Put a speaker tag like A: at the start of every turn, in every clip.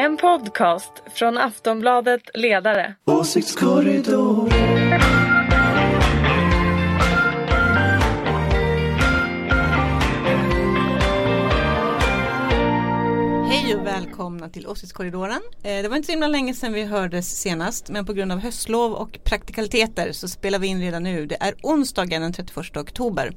A: En podcast från Aftonbladet Ledare.
B: Åsiktskorridor.
C: Hej och välkomna till Åsiktskorridoren. Eh, Det var inte så himla länge sedan vi hördes senast men på grund av höstlov och praktikaliteter så spelar vi in redan nu. Det är onsdagen den 31 oktober.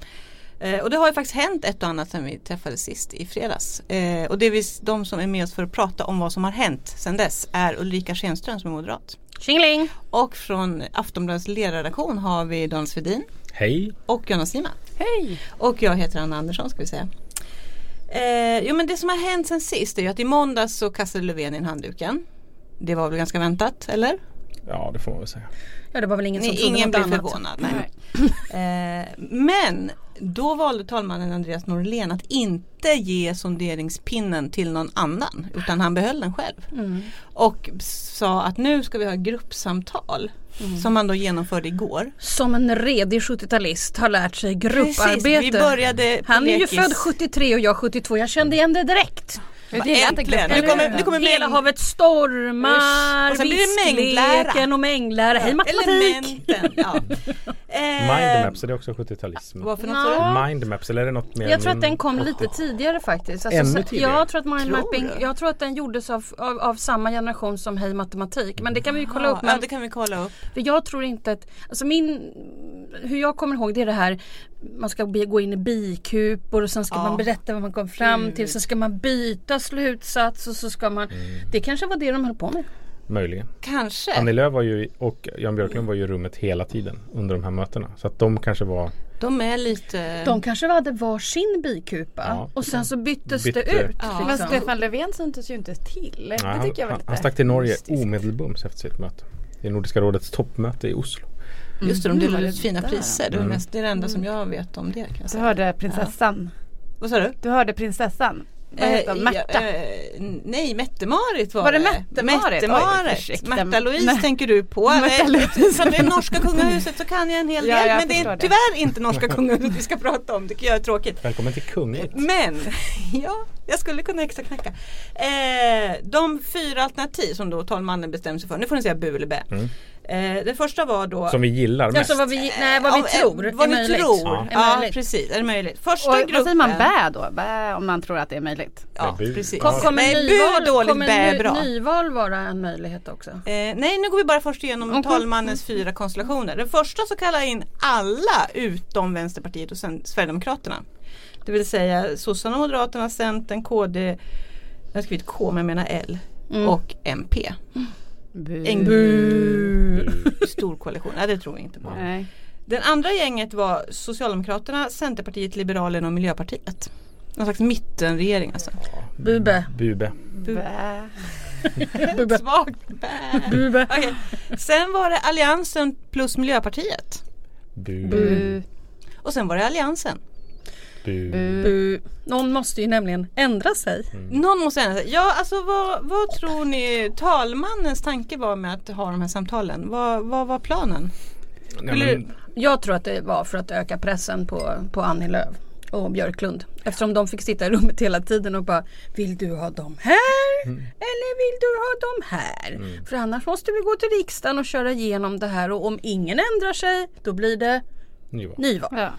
C: Eh, Och det har ju faktiskt hänt ett och annat sedan vi träffades sist i fredags. Eh, Och det är vi, de som är med oss för att prata om vad som har hänt sedan dess är Ulrika Schenström som är moderat.
A: Tjingeling!
C: Och från Aftonbladets ledarredaktion har vi Dan Svedin
D: Hej!
C: och Jonna Sima.
E: Hej!
C: Och jag heter Anna Andersson ska vi säga. Eh, jo men det som har hänt sen sist är ju att i måndags så kastade Löfven in handduken. Det var väl ganska väntat, eller?
D: Ja det får man väl säga.
A: Ja det var väl ingen som
C: Nej,
A: trodde
C: ingen
A: något
C: blev
A: annat.
C: förvånad. Nej. Eh, men då valde talmannen Andreas Norlén att inte ge sonderingspinnen till någon annan utan han behöll den själv.
A: Mm.
C: Och sa att nu ska vi ha gruppsamtal
A: Mm.
C: som man då genomförde igår.
A: Som en redig 70-talist har lärt sig
C: Precis,
A: grupparbete.
C: vi började
A: Han är ju född 73 och jag 72. Jag kände igen det direkt.
E: Jag gillar inte
C: Äntligen.
E: gruppen.
C: Nu kommer, nu kommer
A: Hela
C: mäng-
A: havet stormar,
C: Usch. Och sen blir det mängdlära.
A: viskleken och mängdlära. Hej matematik!
C: Ja. Eh,
D: Mindmaps, är det också 70-talism?
C: Vad för något
A: Ja.
C: sa du?
D: Mindmaps, eller är det något mer?
A: Jag tror att den kom lite tidigare faktiskt. Alltså,
D: Ännu tidigare?
A: Jag tror att mindmapping, jag tror att den gjordes av, av, av samma generation som Hej matematik. Men det kan vi ju kolla
C: Ja,
A: upp.
C: ja,
A: Men
C: det kan vi kolla upp.
A: För jag tror inte att, alltså min, hur jag kommer ihåg det är det här man ska gå in i bikupor och sen ska
C: Ja.
A: man berätta vad man kom fram till. Sen ska man byta slutsats och så ska man, det kanske var det de höll på med.
D: Möjligen.
C: Kanske.
D: Annie Lööf var ju, och Jan Björklund var ju i rummet hela tiden under de här mötena. Så att de kanske var
C: De är lite...
A: De kanske hade varsin bikupa
D: Ja.
A: och sen så byttes
D: Bytte.
A: det ut.
C: Ja.
E: Men
A: liksom.
E: Stefan Löfven syntes ju inte till.
D: Nej,
E: det
D: han,
E: jag var lite
D: han stack till Norge omedelbums efter sitt möte. I Nordiska rådets toppmöte i Oslo.
C: Just det, de
E: Mm,
C: delade
E: var
C: ut fina priser. Det, är
D: Mm.
C: mest, det är det enda som jag vet om det. Kan jag
E: Du
C: säga.
E: hörde prinsessan.
C: Vad sa du?
E: Du hörde prinsessan. Vad heter hon? Märta.
C: ja, eh, nej, Mette-Marit var,
E: Var det Mette-Marit?
C: Mette-Marit. Märta-Louise tänker du på. Som det är norska kungahuset så kan jag en hel del.
E: Ja,
C: men det är tyvärr inte norska kungahuset vi ska prata om. Det tycker jag är tråkigt.
D: Välkommen till kungligt.
C: Men, ja, jag skulle kunna extra knacka. Eh, de fyra alternativ som då talmannen bestämde sig för. Nu får ni säga bu eller bä.
D: Mm.
C: Eh, det första var då
D: Som vi gillar mest.
A: Alltså vad vi, nej, vad vi
C: Ja, eh,
A: tror
C: Vad
A: är
C: ni
A: möjligt.
C: tror.
D: Ja.
C: Ja, precis. Är det möjligt? Första
E: Och
C: gruppen.
E: vad säger man bä då? Bä om man tror att det är möjligt.
C: Ja,
D: bu.
C: precis.
D: Kom-
A: Kom, kommer
C: Nej, bu
A: nyval,
C: är dåligt,
A: kommer
C: bä bra.
A: nyval vara en möjlighet också?
C: Eh, nej, nu går vi bara först igenom
A: Okej.
C: talmannens fyra konstellationer. Den första så kallar jag in alla utom Vänsterpartiet och sen Sverigedemokraterna. Det vill säga sossarna, Moderaterna, Centern, KD, jag har skrivit K men jag menar L
A: Mm.
C: och MP.
E: Bu.
C: En
D: Bu.
C: stor koalition, nej det tror jag inte på.
E: Nej.
C: Den andra gänget var Socialdemokraterna, Centerpartiet, Liberalerna och Miljöpartiet. Någon slags mittenregering alltså.
A: Bube.
D: Bube.
E: Bä.
A: Bube.
C: Svagt.
A: Bube.
C: Okej. Sen var det Alliansen plus Miljöpartiet.
D: Bu.
E: Bu.
C: Och sen var det Alliansen.
D: Bu.
E: Bu.
A: Någon måste ju nämligen ändra sig.
C: Någon måste ändra sig. Ja, alltså vad, vad tror ni talmannens tanke var med att ha de här samtalen? Vad, vad var planen? Skulle-
D: men,
A: Jag tror att det var för att öka pressen på, på Annie Lööf och Björklund. Eftersom de fick sitta i rummet hela tiden och bara Vill du ha dem här? Eller vill du ha dem här? För annars måste vi gå till riksdagen och köra igenom det här och om ingen ändrar sig då blir det
D: nyval.
A: nyval.
E: Ja.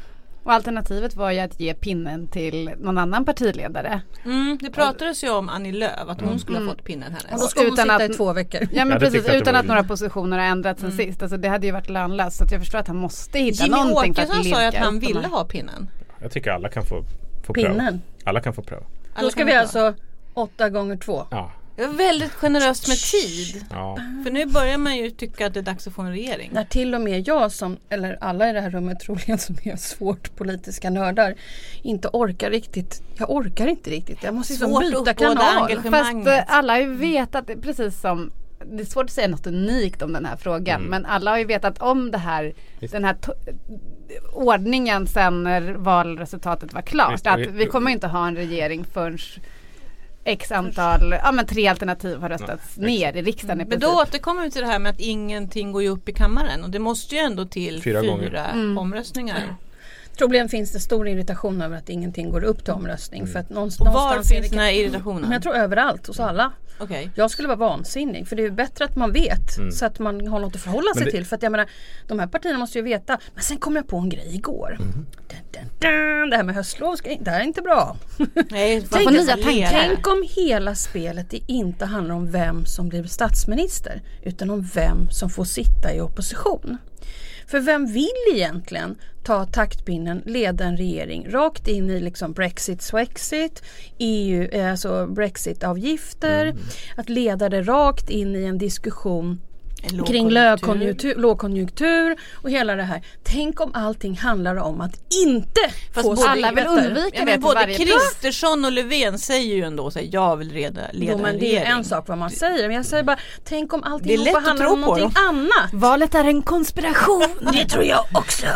E: Och alternativet var ju att ge pinnen till någon annan partiledare.
C: Mm, det pratades ju om Annie Lööf, att hon skulle ha fått pinnen
A: Och då
C: härnäst.
A: ska hon
E: Utan
A: sitta
E: att-
A: i två veckor.
E: Ja men precis,
D: att
E: utan att
D: ju-
E: några positioner har ändrats sen sist. Alltså, det hade ju varit lönlöst. Så att jag förstår att han måste hitta
C: Jimmy
E: någonting för att
C: Åkesson sa ju att
E: lirka
C: han ville ha pinnen.
D: Jag tycker alla kan få, få pröva.
A: Pinnen.
D: Alla kan få pröva.
C: Alla
A: Då ska vi alltså åtta gånger två.
D: Ja.
C: Det var väldigt generöst med tid.
D: ja.
C: För nu börjar man ju tycka att det är dags att få en regering.
A: När till och med jag som, eller alla i det här rummet troligen som är svårt politiska nördar inte orkar riktigt. Jag orkar inte riktigt. Jag måste liksom byta kanal.
E: Fast eh, alla har ju vetat, precis som det är svårt att säga något unikt om den här frågan
D: Mm.
E: men alla har ju vetat om det här,
D: Visst.
E: den här ordningen sen när valresultatet var klart.
D: Visst,
E: att vi kommer inte ha en regering förrän x antal, ja men tre alternativ har röstats
D: Nej,
E: ner i riksdagen i
C: Men då återkommer vi till det här med att ingenting går ju upp i kammaren och det måste ju ändå till
D: Fyra
C: fyra,
D: gånger.
E: Mm.
C: omröstningar.
A: Troligen finns det stor irritation över att ingenting går upp till omröstning. För att någonstans,
C: Och var
A: någonstans
C: finns
A: det-
C: den här irritationen?
A: Men jag tror överallt hos alla.
C: Okej.
A: Jag skulle vara vansinnig för det är bättre att man vet så att man har något att förhålla sig
D: det-
A: till. För att jag menar, de här partierna måste ju veta. Men sen kom jag på en grej igår.
D: Mhm.
A: Dun, dun, dun, det här med höstlov, ska, det här är inte bra.
C: Nej,
A: Tänk,
C: nya
A: tänk,
C: tankar?
A: tänk om hela spelet det inte handlar om vem som blir statsminister utan om vem som får sitta i opposition. För vem vill egentligen ta taktpinnen, leda en regering rakt in i liksom Brexit, Swexit, EU, eh, alltså Brexit-avgifter, att leda det rakt in i en diskussion Kring
C: lågkonjunktur.
A: lågkonjunktur, och hela det här. Tänk om allting handlar om att inte
C: Fast
A: få
E: alla vill undvika det
C: både. Kristersson och Löfven säger ju ändå så här, jag vill leda, leda
A: Jo men
C: en
A: det är en sak vad man säger. Men jag säger bara, tänk om allting handlar om någonting annat.
E: Valet är en konspiration.
A: Det tror jag också.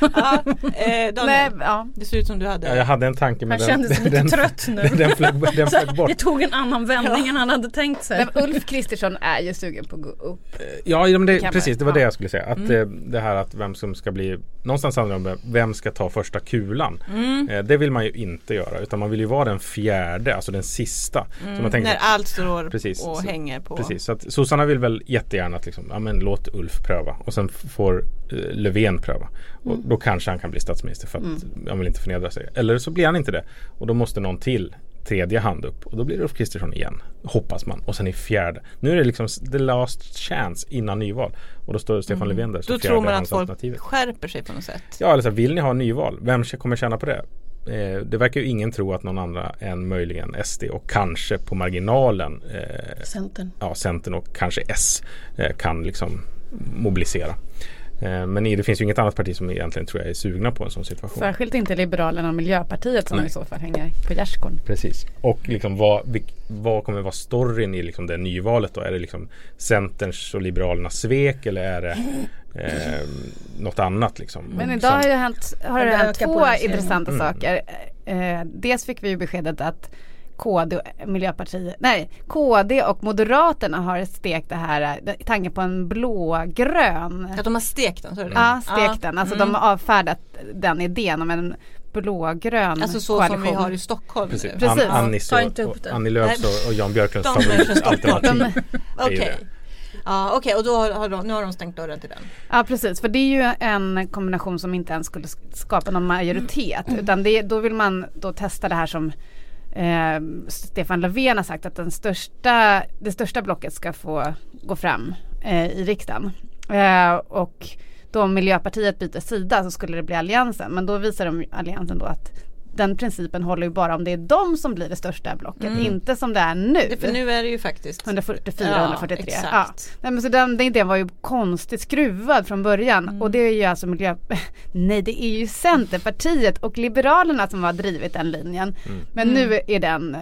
C: Ja, eh, Daniel,
E: ja.
C: det ser ut som du hade.
D: Ja, jag hade en tanke men
A: Han
D: den,
A: kände sig lite
D: den,
A: trött nu.
D: den flög, den flög bort.
A: det tog en annan vändning än han hade tänkt sig.
E: Men Ulf Kristersson är ju sugen på att gå upp.
D: Ja, men det, precis det var det
E: Ja.
D: jag skulle säga. Att eh, det här att vem som ska bli Någonstans handlar det om vem ska ta första kulan. Eh, det vill man ju inte göra utan man vill ju vara den fjärde, alltså den sista. Så man tänker,
C: När allt står
D: Precis.
C: och hänger på.
D: Precis, så att sossarna vill väl jättegärna att liksom, ja men låt Ulf pröva och sen får eh, Löfven pröva. Och då kanske han kan bli statsminister för att han vill inte förnedra sig. Eller så blir han inte det. Och då måste någon till tredje hand upp och då blir det Ulf Kristersson igen. Hoppas man. Och sen i fjärde. Nu är det liksom the last chance innan nyval. Och då står Stefan Löfven där som
C: Då tror man att folk skärper sig på något sätt.
D: Ja, eller så vill ni ha nyval? Vem kommer tjäna på det? Eh, det verkar ju ingen tro att någon andra än möjligen SD och kanske på marginalen eh,
A: Centern.
D: ja, Centern och kanske S eh, kan liksom mobilisera. Eh, men det finns ju inget annat parti som egentligen tror jag är sugna på en sån situation.
E: Särskilt inte Liberalerna och Miljöpartiet som
D: Nej.
E: i så fall hänger på gärdsgården.
D: Precis. Och liksom vad, vad kommer vara storyn i liksom det nyvalet då? Är det liksom Centerns och Liberalernas svek eller är det eh, något annat liksom?
E: Men
D: Och
E: idag har det hänt, har det hänt två intressanta
D: Mm.
E: saker. Eh, dels fick vi ju beskedet att KD och Miljöpartiet, nej KD och Moderaterna har stekt det här, tanken på en blågrön
C: Att de har stekt den, så är det
E: Ja, stekt den. Alltså
C: Mm.
E: de har avfärdat den idén om en blågrön
C: Alltså så
E: koalition.
C: som vi har i Stockholm
D: Precis.
E: Precis.
D: An, Annis
A: Ta inte
D: och,
A: upp
D: och
A: det.
D: Annie Lööfs och, och Jan Björklunds favoritalternativ.
C: Okej.
D: det.
C: Ja okej och då har, de, nu har de stängt dörren till den.
E: Ja precis, för det är ju en kombination som inte ens skulle skapa någon majoritet. Utan det, då vill man då testa det här som eh, Stefan Löfven har sagt att den största, det största blocket ska få gå fram eh, i riksdagen. Eh, och då om Miljöpartiet byter sida så skulle det bli alliansen. Men då visar de alliansen då att den principen håller ju bara om det är de som blir det största blocket, inte som det är nu.
C: Det, för nu är det ju faktiskt
E: 144,
C: Ja,
E: 143.
C: exakt.
E: Ja. Nej, men så den, den idén var ju konstigt skruvad från början.
C: Mm.
E: Och det är ju alltså miljö... Nej det är ju Centerpartiet och Liberalerna som har drivit den linjen.
C: Mm.
E: Men nu är den...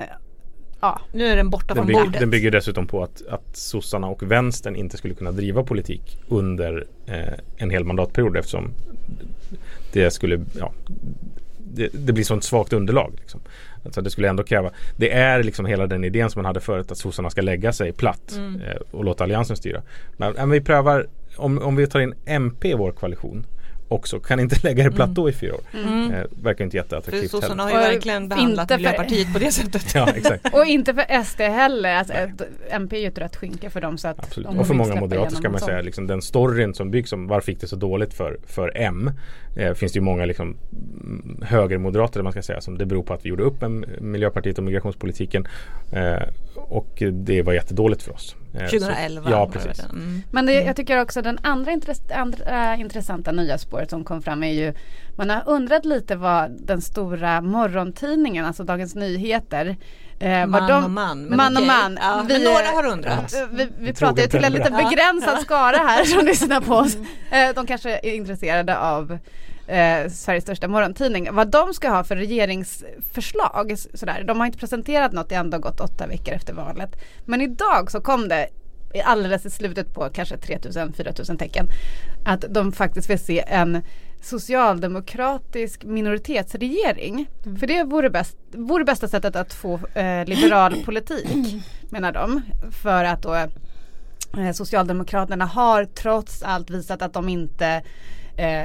E: Ja,
C: Nu är den borta
D: Den,
C: från
D: bygger,
C: bordet.
D: den bygger dessutom på att, att sossarna och vänstern inte skulle kunna driva politik under eh, en hel mandatperiod eftersom det skulle, ja, det, det blir sånt svagt underlag. Liksom. Alltså det skulle ändå kräva, det är liksom hela den idén som man hade förut att sossarna ska lägga sig platt
C: Mm.
D: eh, och låta alliansen styra. Men, men vi prövar, om, om vi tar in MP i vår koalition också, kan inte lägga er platt då i fyra år. Eh, verkar inte jätteattraktivt
C: sossarna
D: heller.
C: har ju verkligen behandlat
E: för-
C: Miljöpartiet på det sättet.
D: Ja, exakt.
E: och inte för SD heller. Alltså, MP är ju ett rött skynke för dem så att
D: Absolut.
E: de
D: Och för många moderater ska man säga liksom, den storyn som byggs om varför gick det så dåligt för, för M. Eh, finns det ju många liksom, mm, högermoderater man ska säga som det beror på att vi gjorde upp med Miljöpartiet och migrationspolitiken. Eh, och det var jättedåligt för oss. Eh, så-
C: 2011.
D: Ja
C: var det
D: precis.
C: Mm.
E: Men det, jag tycker också den andra, intress- andra intressanta nya spåret som kom fram är ju Man har undrat lite vad den stora morgontidningen, alltså Dagens Nyheter eh,
C: Man
E: de,
C: och man. Men
E: man och man.
C: Ja,
E: Vi-
C: men några har undrat.
E: Eh, Vi, vi pratar ju till en lite begränsad skara här som lyssnar på oss. Eh, De kanske är intresserade av eh, Sveriges största morgontidning. Vad de ska ha för regeringsförslag. Sådär. De har inte presenterat något, det har ändå gått åtta veckor efter valet. Men idag så kom det alldeles i slutet på kanske 3000-4000 tecken att de faktiskt vill se en socialdemokratisk minoritetsregering. För det vore, bäst, vore bästa sättet att få eh, liberal politik menar de. För att då eh, Socialdemokraterna har trots allt visat att de inte eh,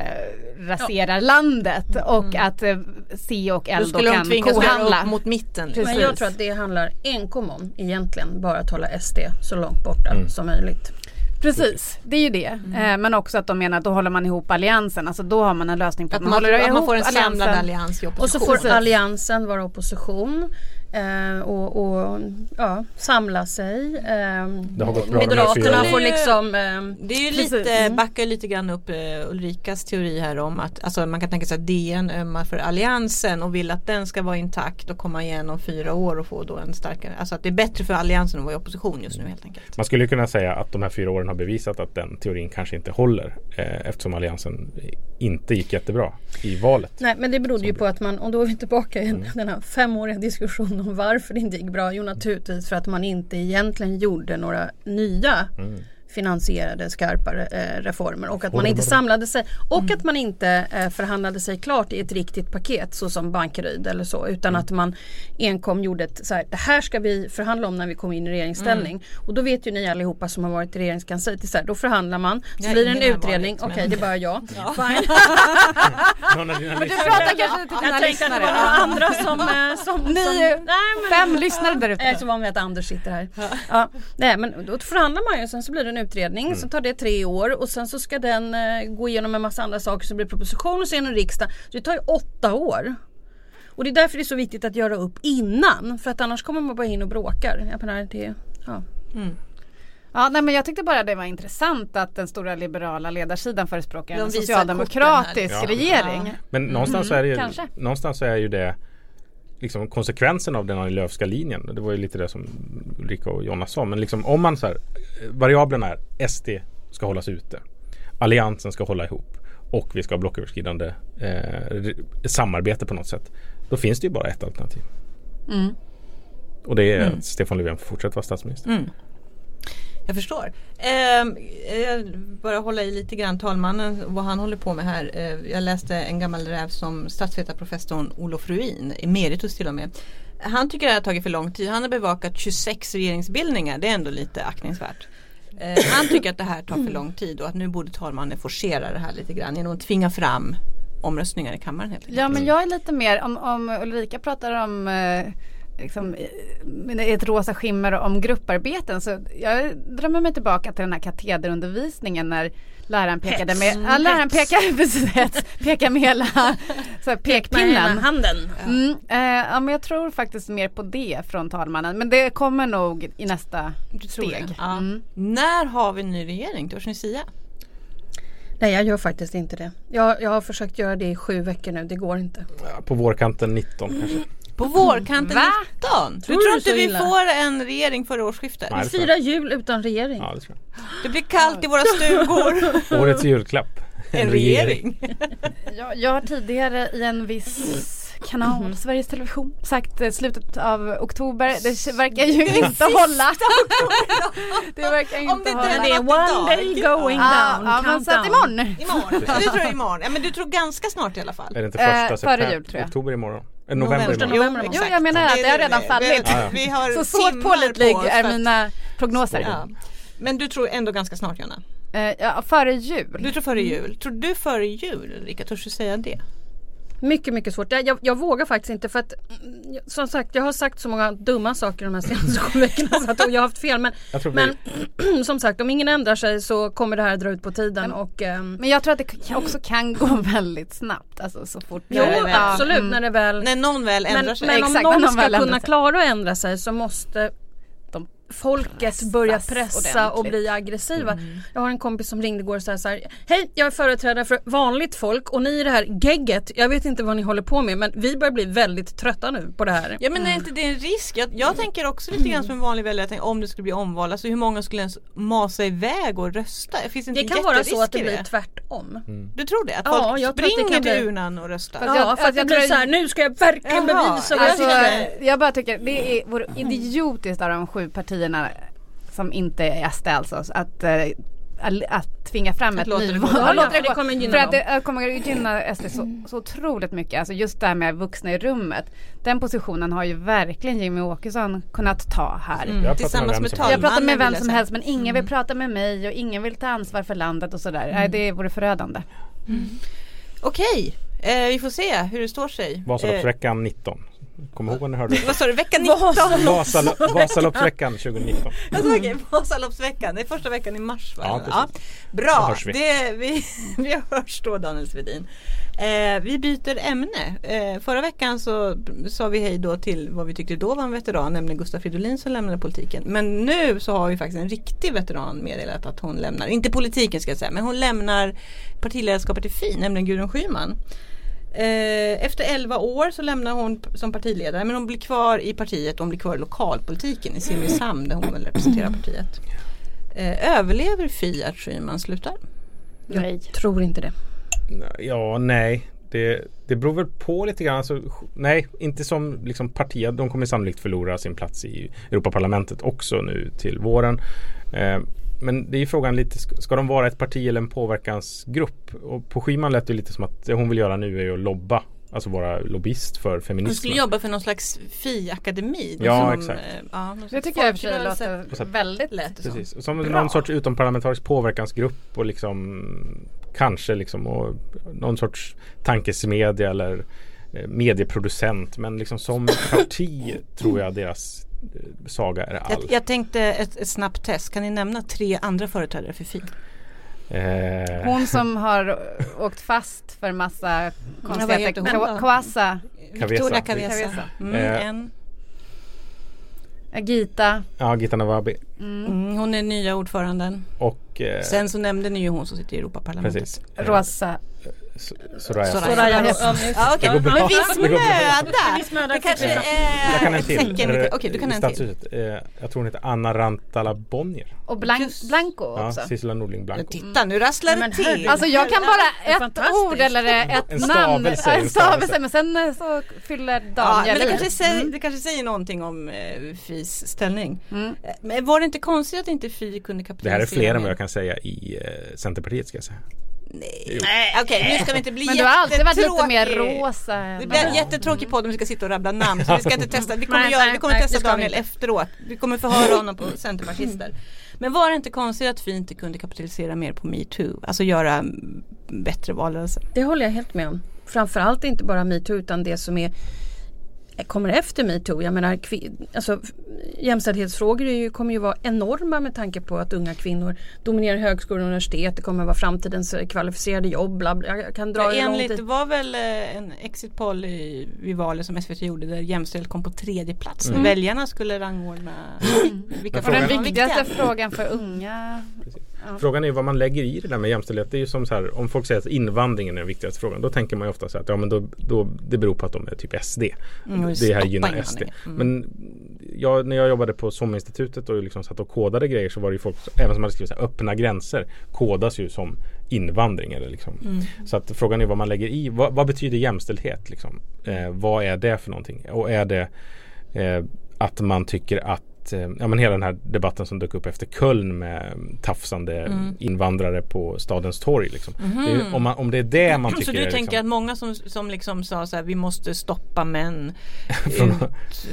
E: raserar landet och att eh, C och
C: Då
E: L då kan kohandla.
C: mot mitten. liksom.
A: Men jag tror att det handlar enkom om egentligen bara att hålla SD så långt borta
D: Mm.
A: som möjligt.
E: Precis, det är ju det. Eh, men också att de menar att då håller man ihop alliansen. Alltså då har man en lösning på
C: Att
E: att man,
C: man,
E: håller
C: att
E: ihop
C: man får en samlad
E: alliansen.
C: allians i
A: Och så får
E: Precis.
A: alliansen vara opposition eh, och, och ja, samla sig. Eh,
D: Det har gått bra de här fyra
A: Moderaterna får liksom eh,
C: Det är ju
E: Precis.
C: lite,
E: Mm.
C: backar lite grann upp eh, Ulrikas teori här om att alltså, man kan tänka sig att DN ömmar för alliansen och vill att den ska vara intakt och komma igen om fyra år och få då en starkare, alltså att det är bättre för alliansen att vara i opposition just nu helt enkelt.
D: Man skulle kunna säga att de här fyra åren har bevisat att den teorin kanske inte håller eh, eftersom alliansen inte gick jättebra i valet.
A: Nej men det berodde ju på att man, och då är vi tillbaka i den här femåriga diskussionen om varför det inte gick bra. Jo naturligtvis för att man inte egentligen gjorde några nya mm finansierade skarpa eh, reformer. Och att man inte samlade sig och att man inte eh, förhandlade sig klart i ett riktigt paket så som Bankeryd eller så. Utan att man enkom gjorde ett så här, det här ska vi förhandla om när vi kommer in i regeringsställning. Och då vet ju ni allihopa som har varit i regeringskansliet, så här, då förhandlar man, så
C: Jag
A: blir det en utredning,
C: men-
A: okej det är bara jag, fine.
D: Någon av dina
E: Du pratar kanske inte till dina
A: Jag
E: lyssnare.
A: var några andra som... eh, som
E: Ni
A: som,
E: är
A: nej, men,
E: fem lyssnare där ute.
A: Jag så van vid att Anders sitter här. Ja, nej men då förhandlar man ju sen så blir det en utredning. Sen tar det tre år och sen så ska den eh, gå igenom en massa andra saker. Så blir det proposition och sen en riksdag. Så det tar ju åtta år. Och det är därför det är så viktigt att göra upp innan. För att annars kommer man bara in och bråkar. Jag menar, det, ja.
E: Ja, nej, men jag tyckte bara det var intressant att den stora liberala ledarsidan förespråkar en socialdemokratisk regering.
D: Men någonstans, så är det ju, någonstans så är ju det liksom konsekvensen av den här Löfska linjen. Det var ju lite det som Ulrika och Jonna sa. Men liksom om man så här, variablerna är SD ska hållas ute. Alliansen ska hålla ihop. Och vi ska ha blocköverskridande eh, samarbete på något sätt. Då finns det ju bara ett alternativ.
E: Mm.
D: Och det är att Stefan Löfven får fortsätta vara statsminister.
C: Jag förstår. Eh, jag bara hålla i lite grann talmannen vad han håller på med här. Eh, jag läste en gammal räv som statsvetarprofessorn Olof Ruin, emeritus till och med. Han tycker det har tagit för lång tid. Han har bevakat 26 regeringsbildningar. Det är ändå lite aktningsvärt. Eh, han tycker att det här tar för lång tid och att nu borde talmannen forcera det här lite grann genom att tvinga fram omröstningar i kammaren helt enkelt.
E: Ja men jag är lite mer, om, om Ulrika pratar om eh, liksom, ett rosa skimmer om grupparbeten så jag drömmer mig tillbaka till den här katederundervisningen när läraren pekade med, ja, läraren pekar, precis, hets, pekar med hela så här, pekpinnen.
A: handen.
E: Mm, eh, ja men jag tror faktiskt mer på det från talmannen men det kommer nog i nästa steg.
C: Ja.
E: Mm.
C: När har vi en ny regering? Törs ni säga?
A: Nej jag gör faktiskt inte det. Jag, jag har försökt göra det i sju veckor nu. Det går inte.
D: Ja, På vårkanten 19 kanske.
C: På vårkanten
E: Va?
C: 19? Du
A: Tror
C: tror
A: du
C: inte
A: så
C: vi
A: illa?
C: får en regering före årsskiftet?
D: Nej.
A: Vi firar jul utan regering.
D: Ja, det tror jag.
C: Det blir kallt i våra stugor.
D: Årets julklapp.
C: en regering.
E: Jag, jag har tidigare i en viss kanal, Sveriges Television, sagt eh, slutet av oktober. Det verkar ju inte hålla. det verkar ju
C: Om
E: inte
C: det
E: hålla.
C: inte
A: det är one day going
E: Ja,
A: down.
E: ja, men så att imorgon.
C: Imorgon. Du tror imorgon. Ja men du tror ganska snart i alla fall.
D: Är det inte
E: Eh,
D: första
E: före
D: september?
E: jul, tror jag.
D: Oktober imorgon? November
A: november.
C: Jo,
A: Jo,
E: jag menar att det har redan fallit.
C: Vi, vi har
E: Så
C: timmar
E: pålitlig
C: på
E: är mina prognoser.
C: Ja. Men du tror ändå ganska snart Jonna?
E: Eh, ja, före jul.
C: Du tror före jul. Tror du före jul Ulrika? Törs du säga det?
A: Mycket, mycket svårt. Jag, jag, vågar faktiskt inte för att som sagt jag har sagt så många dumma saker de här senaste sju veckorna så att jag har haft fel. Men,
D: vi,
A: men som sagt om ingen ändrar sig så kommer det här dra ut på tiden och ehm,
E: Men jag tror att det också kan gå väldigt snabbt. Alltså så fort.
A: Jo
C: det
A: absolut
E: mm.
A: när det väl
C: När någon väl ändrar
A: Men,
C: sig.
A: men om
E: Exakt, när
A: någon
E: någon
A: ska kunna
E: sig.
A: klara att ändra sig så måste folket
E: pressas
A: börja pressa och
E: ordentligt.
A: bli aggressiva. Jag har en kompis som ringde igår och sa så här Hej, jag är företrädare för vanligt folk och ni i det här gegget, jag vet inte vad ni håller på med men vi börjar bli väldigt trötta nu på det här.
C: Ja men är inte det en risk? Jag, jag tänker också lite grann som en vanlig väljare, jag tänker, om det skulle bli omval, alltså hur många skulle ens masa iväg och rösta? Finns det inte
A: Det kan vara så att det blir tvärtom.
C: Du tror det? Att
A: Ja,
C: folk
A: jag att det
C: springer till
A: bli-
C: urnan och röstar?
E: Fast
A: Ja,
E: jag-
A: för att
E: jag
A: blir
E: tror-
A: så här, nu ska jag verkligen
C: Jaha,
A: bevisa vad jag
E: Alltså,
A: tycker.
E: jag bara tycker det är, vore idiotiskt av de sju partierna som inte är SD alltså att, eh, att tvinga fram
C: Att
E: ett nyval.
A: Ja,
E: Att
A: för det
E: gå.
A: kommer gynna
E: För att det eh, kommer gynna SD så, så otroligt mycket. Alltså just det här med vuxna i rummet. Den positionen har ju verkligen Jimmy Åkesson kunnat ta här.
C: Mm, Tillsammans
D: med vem
C: med
D: som
C: talmannen
E: Jag pratar med vem som helst men ingen vill prata med mig och ingen vill ta ansvar för landet och sådär. Nej, det vore förödande.
C: Okej, eh, vi får se hur det står sig. Eh,
D: Vasaloppsveckan 19. Kom ihåg när hörde det?
C: vad sa du, vecka 19?
D: Vasalo- Vasaloppsveckan 2019.
C: Alltså, okej, Vasaloppsveckan, det är första veckan i mars va?
D: Ja. Då
C: Bra,
D: vi.
C: Det, vi, vi hörs då Daniel Svedin. Eh, vi byter ämne. Eh, förra veckan så sa vi hej då till vad vi tyckte då var en veteran, nämligen Gustaf Fridolin som lämnade politiken. Men nu så har vi faktiskt en riktig veteran meddelat att hon lämnar, inte politiken ska jag säga, men hon lämnar partiledarskapet i Fi, nämligen Gudrun Schyman. Eh, Efter 11 år så lämnar hon som partiledare men hon blir kvar i partiet och hon blir kvar i lokalpolitiken i Simrishamn där hon väl representerar partiet. Eh, Överlever Fi att Schyman slutar?
E: Nej.
A: Tror inte det.
D: Ja, nej. Det, det beror väl på lite grann. Alltså, nej, inte som liksom parti. De kommer sannolikt förlora sin plats i Europaparlamentet också nu till våren. Men det är ju frågan lite, ska- de vara ett parti eller en påverkansgrupp? Och på Schyman lät det lite som att det hon vill göra nu är att lobba. Alltså vara lobbyist för
C: Hon
D: feminismen.
C: skulle jobba för någon slags Fi-akademi.
D: Ja,
C: som,
D: exakt.
C: eh, ja,
E: Det tycker jag i och för sig låter väldigt
C: Lät det som.
D: Precis. Som
E: Bra.
D: någon sorts utomparlamentarisk påverkansgrupp och liksom kanske liksom och någon sorts tankesmedja eller eh, medieproducent. Men liksom som parti tror jag deras saga är
C: Jag,
D: all.
C: jag tänkte ett, ett snabbt test. Kan ni nämna tre andra företrädare för Fi?
D: Eh,
E: Hon som har åkt fast för massa konstigheter.
C: då?
E: Koasa,
C: Victoria
D: Kavesa.
C: Kavesa. Mm,
D: Eh,
C: en.
E: Gita.
D: ja, Gita Nawabi
C: Mm, hon är nya ordföranden.
D: och eh,
C: Sen så nämnde ni ju hon som sitter i Europaparlamentet.
D: precis. Eh,
E: Rosa.
D: S- Soraya.
C: Soraya.
E: Soraya.
C: Ja.
D: Det bra.
C: Med viss
D: Det
C: möda. Det kanske är
D: Jag kan en till. Eh,
C: Okej, du kan en till.
D: Eh, jag tror hon heter Anna Rantala Bonnier.
E: Och Blan-
C: Just-
E: Blanco
D: Ja,
E: också.
D: Sissela Nordling
C: Men
D: Blanco.
C: titta nu rasslar det
A: men
C: till.
E: Alltså jag kan bara ett ord eller ett
D: En
E: namn,
D: stavelse,
E: en
D: en
E: stavelse men sen eh, så fyller
C: Ja, men
E: Daniel
C: det kanske, säger, det kanske säger någonting om eh, Fis ställning.
E: Mm.
C: Eh, Men var det inte konstigt att inte Fi kunde
D: Det
C: kapitalisera?
D: här är fler än vad
C: mer?
D: jag kan säga i eh, Centerpartiet ska jag säga.
C: Nej, Nej okej nu ska vi inte bli
E: Men du har alltid varit lite mer rosa. än
C: Det blir en jättetråkig podd om vi ska sitta och rabbla namn så vi ska inte testa. Vi kommer,
A: Nej,
C: göra,
A: nej,
C: vi kommer
A: nej,
C: testa
A: vi
C: Daniel
A: inte.
C: efteråt. Vi kommer förhöra honom på Centerpartister. Men var det inte konstigt att vi inte kunde kapitalisera mer på metoo? Alltså göra bättre valrörelse.
A: Det håller jag helt med om. Framförallt inte bara metoo utan det som är kommer efter metoo. Jag menar alltså, jämställdhetsfrågor ju, kommer ju vara enorma med tanke på att unga kvinnor dominerar högskolor och universitet. Det kommer vara framtidens eh, kvalificerade jobb. Bla bla. Jag kan dra
C: Ja, enligt, det var väl eh, en exit poll i, vid valet som SVT gjorde där jämställdhet kom på tredje plats.
D: Mm.
C: Väljarna skulle rangordna vilka
E: Och den
C: frågor var
E: viktigaste
C: viktiga.
E: frågan för unga. Ja.
D: Frågan är vad man lägger i det där med jämställdhet. Det är ju som så här, om folk säger att invandringen är den viktigaste frågan. Då tänker man ju ofta så att ja, men då, då, det beror på att de är typ SD.
C: Mm,
D: det här gynnar. SD.
C: Mm.
D: Men jag, när jag jobbade på SOM-institutet och liksom satt och kodade grejer så var det ju folk, även som hade skrivit så här, öppna gränser kodas ju som invandring. Eller liksom.
C: Mm.
D: Så att frågan är vad man lägger i. Vad, vad betyder jämställdhet? Liksom? Eh, vad är det för någonting? Och är det eh, att man tycker att eh, Ja men hela den här debatten som dök upp efter Köln med tafsande
C: Mm.
D: invandrare på stadens torg. Liksom. Det är, ju- om, man, om det är det man tycker
C: Så du
D: är
C: tänker
D: liksom,
C: att många som, som liksom sa så här vi måste stoppa män,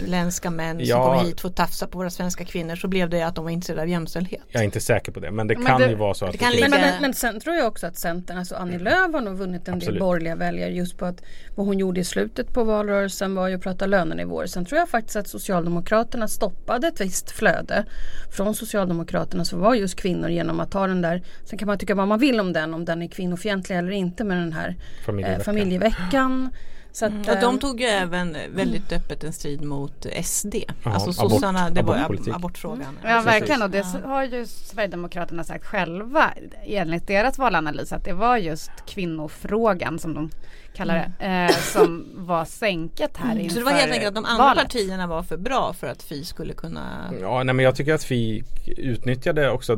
C: utländska män som
D: Ja.
C: kommer hit för att tafsa på våra svenska kvinnor så blev det att de var intresserade av jämställdhet.
D: Jag är inte säker på det men det
E: Men
D: kan
E: det-
D: ju vara så att
C: det kan
D: finns-
A: Men, men, men sen tror jag också att Centern, alltså Annie Lööf har nog vunnit en
D: Absolut.
A: del borgerliga väljare just på att vad hon gjorde i slutet på valrörelsen var ju att prata lönenivåer. Sen tror jag faktiskt att Socialdemokraterna stoppade ett visst flöde från Socialdemokraterna som var just kvinnor genom att ta den där, sen kan man tycka vad man vill om den, om den är kvinnofientlig eller inte med den här
D: Familjeveckan.
A: eh, familjeveckan. Så att,
C: Och de
A: eh,
C: tog ju även väldigt öppet en strid mot SD.
D: Ja,
C: alltså
D: abort-
C: sossarna, det var ju
D: abortpolitik.
C: ab- abortfrågan.
E: Ja
D: Precis.
E: verkligen och det har ju Sverigedemokraterna sagt själva enligt deras valanalys att det var just kvinnofrågan som de kallar det eh, som var sänket här inför
C: Så det var helt enkelt att de andra
E: valet.
C: partierna var för bra för att Fi skulle kunna
D: Ja, nej, men jag tycker att vi utnyttjade också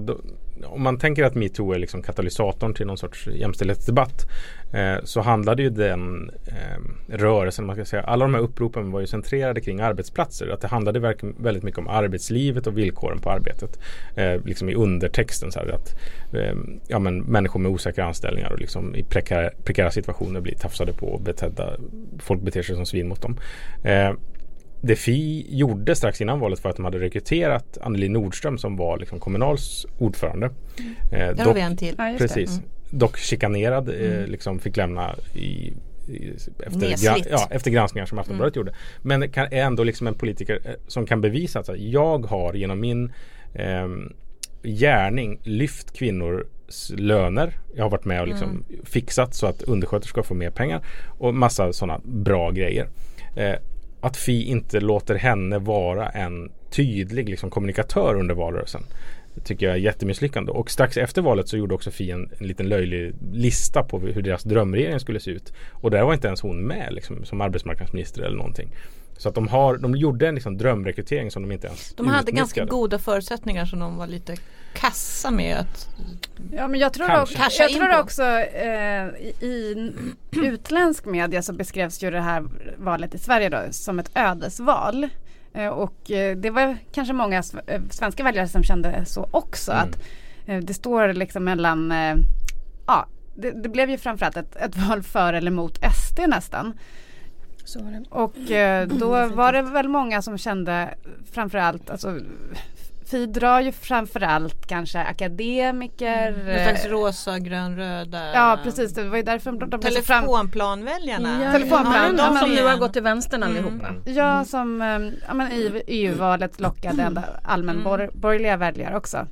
D: om man tänker att metoo är liksom katalysatorn till någon sorts jämställdhetsdebatt eh, så handlade ju den eh, rörelsen, man ska säga, alla de här uppropen var ju centrerade kring arbetsplatser. Att det handlade väldigt mycket om arbetslivet och villkoren på arbetet. Eh, liksom i undertexten så här att eh, ja, men människor med osäkra anställningar och liksom i prekära, prekära situationer blir tafsade på och betedda, folk beter sig som svin mot dem. Eh, Eh, det Fi gjorde strax innan valet var att de hade rekryterat Anneli Nordström som var liksom Kommunals ordförande. Eh,
C: Där har vi en till.
E: Ja,
D: precis.
E: Mm.
D: dock chikanerad, eh,
C: Mm.
D: liksom fick lämna i i- efter,
C: Nesligt.
D: ja, efter granskningar som Aftonbladet gjorde. Men kan, är ändå liksom en politiker eh, som kan bevisa att jag har genom min ehm, gärning lyft kvinnors löner. Jag har varit med och liksom fixat så att undersköterskor får mer pengar och massa sådana bra grejer. Eh, att Fi inte låter henne vara en tydlig liksom, kommunikatör under valrörelsen. Det tycker jag är jättemisslyckande. Och strax efter valet så gjorde också Fi en, en liten löjlig lista på hur deras drömregering skulle se ut. Och där var inte ens hon med liksom, som arbetsmarknadsminister eller någonting. Så att de, har, de gjorde en liksom, drömrekrytering som de inte ens
C: De hade ganska
D: utnyttjade.
C: goda förutsättningar som de var lite kassa med att
E: Ja men jag tror,
D: Kanske.
E: också, jag tror också eh, i, i utländsk media så beskrevs ju det här valet i Sverige då som ett ödesval. Eh, och eh, det var kanske många eh, svenska väljare som kände så också.
D: Mm.
E: Att eh, det står liksom mellan, eh, ja det, det blev ju framförallt ett, ett val för eller mot SD nästan.
A: Så var det.
E: Och eh, då var det väl många som kände framförallt, alltså Fi drar ju framförallt kanske akademiker.
C: någon
E: eh,
C: slags rosa, grön, röda
E: Ja precis, det var ju därför de, de.
C: Telefonplanväljarna.
A: Ja,
E: Telefonplan,
A: ja, de som nu har gått till vänstern
C: Mm.
A: allihopa.
E: Ja, som eh, ja, men i EU-valet lockade allmänborgerliga väljare också.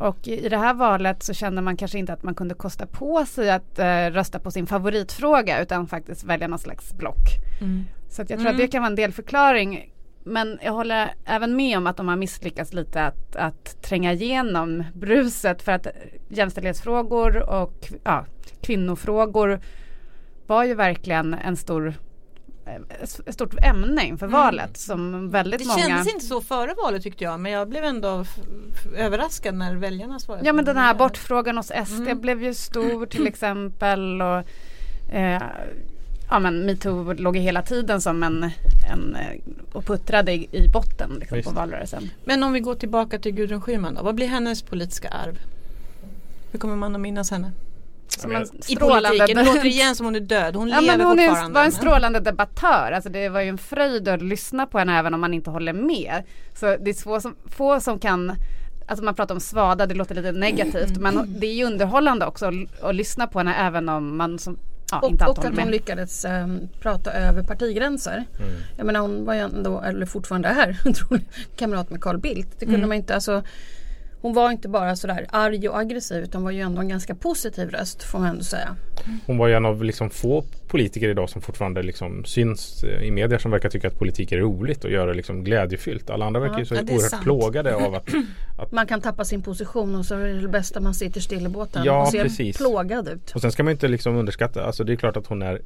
E: Och i det här valet så kände man kanske inte att man kunde kosta på sig att eh, rösta på sin favoritfråga utan faktiskt välja någon slags block.
C: Mm.
E: Så jag tror att det kan vara en delförklaring. Men jag håller även med om att de har misslyckats lite att, att tränga igenom bruset för att jämställdhetsfrågor och ja, kvinnofrågor var ju verkligen en stor ett stort ämne inför valet som väldigt
C: Det
E: många
C: kändes inte så före valet tyckte jag men jag blev ändå överraskad när väljarna svarade.
E: Ja men den här abortfrågan hos SD
C: Mm.
E: blev ju stor till exempel och eh, ja men metoo låg ju hela tiden som en, en eh, och puttrade i, i botten liksom, på valrörelsen.
C: Men om vi går tillbaka till Gudrun Schyman då. Vad blir hennes politiska arv? Hur kommer man att minnas henne?
E: Som en
C: I politiken. Det låter igen som hon är död. Hon
E: Ja
C: lever
E: men hon
C: fortfarande.
E: var en strålande debattör. Alltså det var ju en fröjd att lyssna på henne även om man inte håller med. Så det är få som, få som kan Alltså man pratar om svada, det låter lite negativt men det är ju underhållande också att, att lyssna på henne även om man som, ja, inte
A: Och, och att hon lyckades ehm, prata över partigränser.
D: Mm.
A: Jag menar hon var ju ändå, eller fortfarande är, tror jag, kamrat med Carl Bildt. Det kunde
C: Mm.
A: man inte, alltså hon var inte bara sådär arg och aggressiv utan var ju ändå en ganska positiv röst får man ändå säga.
D: Hon var ju en av liksom få politiker idag som fortfarande liksom syns eh, i media som verkar tycka att politik är roligt och gör det liksom glädjefyllt. Alla andra verkar ju så
C: ja, är
D: oerhört
C: sant.
D: plågade av att
A: Man kan tappa sin position och så är det det bästa man sitter still i båten
D: Ja,
A: och ser
D: precis.
A: plågad ut.
D: Och sen ska man ju inte liksom underskatta, alltså det är klart att hon är,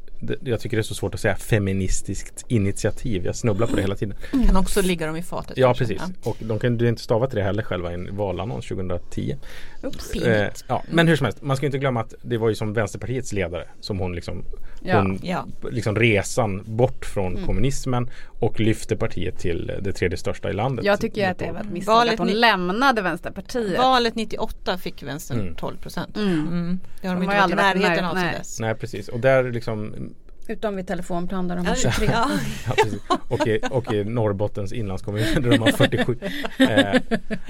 D: jag tycker det är så svårt att säga feministiskt initiativ. Jag snubblar på det hela tiden.
C: Kan också ligga dem i fatet.
D: Ja precis. Och de kan ju inte stava till det heller själva i en valannons 2010.
C: Oops,
D: Eh, ja. Men hur som helst, man ska inte glömma att det var ju som Vänsterpartiets ledare som hon liksom,
E: Ja.
D: hon,
C: Ja.
D: liksom resan bort från kommunismen och lyfte partiet till det tredje största i landet.
E: Jag tycker att det var ett misstag
C: Valet
E: att hon lämnade Vänsterpartiet.
C: Valet 98 fick vänstern
D: Mm.
C: 12 procent.
E: Mm.
C: Mm. Det har de,
E: De
C: inte
E: har
C: varit i närheten av sedan dess.
D: Nej precis och där liksom
A: Utom vid telefonplan där de har
C: Ja,
A: 23.
C: ja.
D: Och, i, och i Norrbottens inlandskommun där de har 47. Eh,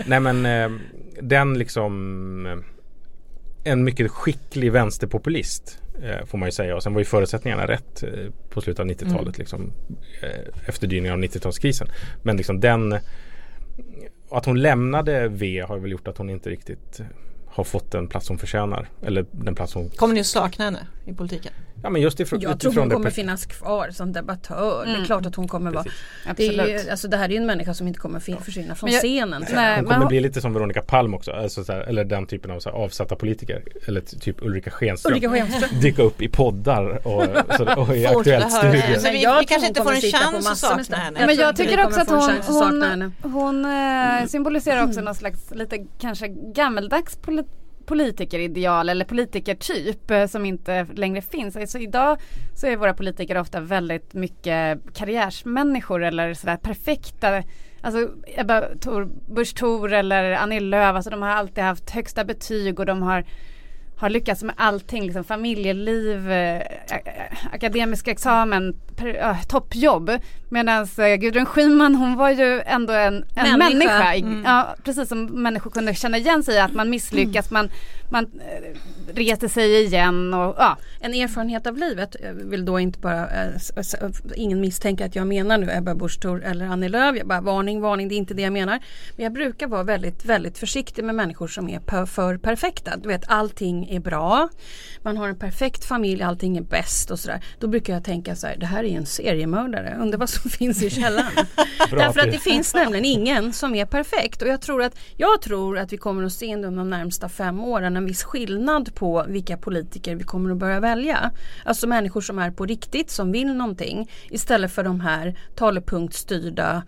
D: nej men eh, den liksom eh, en mycket skicklig vänsterpopulist eh, får man ju säga och sen var ju förutsättningarna rätt eh, på slutet av 90-talet
C: Mm.
D: liksom eh, efterdyningar av 90-talskrisen. Men liksom den att hon lämnade V har väl gjort att hon inte riktigt har fått den plats hon förtjänar. Eller den plats hon...
C: Kommer ni att sakna henne i politiken?
D: Ja men just ifrån,
A: Jag tror hon
D: det
A: kommer finnas kvar som debattör. Det är
E: Mm.
A: klart att hon kommer vara.
D: Precis.
A: Det,
E: Absolut.
A: är, ju- alltså, det här är ju en människa som inte kommer försvinna från
E: jag-
A: scenen.
E: Nej,
D: Hon
E: men
D: kommer
E: hon-
D: bli lite som Veronica Palm också. Alltså så här, eller den typen av så här, avsatta politiker. Eller typ Ulrika Schenström.
A: Ulrika Schenström.
D: Dyka upp i poddar och, så, och i Aktuellt
A: Men
C: vi- vi kanske
A: hon
C: inte får en chans att sakna henne.
E: Men jag tycker också att hon,
A: sakna henne.
E: hon, hon eh, symboliserar också någon slags lite kanske gammeldags poli- politikerideal eller politikertyp eh, som inte längre finns. Alltså idag så är våra politiker ofta väldigt mycket karriärsmänniskor eller sådär perfekta Alltså Ebba Busch Thor eller Annie Lööf, alltså de har alltid haft högsta betyg och de har har lyckats med allting, liksom familjeliv, eh, akademisk examen, per, äh, toppjobb. Medan eh, Gudrun Schyman hon var ju ändå en, en
A: Människa.
E: människa.
A: Mm.
E: Ja, precis som människor kunde känna igen sig i att man misslyckas, man, man eh, reser sig igen och ja.
A: En erfarenhet av livet. Jag vill då inte bara, eh, ingen misstänker att jag menar nu Ebba Busch eller Annie Lööf. Jag bara varning, varning, det är inte det jag menar. Men jag brukar vara väldigt, väldigt försiktig med människor som är för perfekta. Du vet, allting är bra. Man har en perfekt familj, allting är bäst och sådär. Då brukar jag tänka så här, det här är en seriemördare. Undrar vad som finns i källaren. Därför att
D: det-
A: finns nämligen ingen som är perfekt. Och jag tror att, jag tror att vi kommer att se under de närmsta fem åren en viss skillnad på vilka politiker vi kommer att börja välja. Alltså människor som är på riktigt, som vill någonting. Istället för de här talepunktstyrda,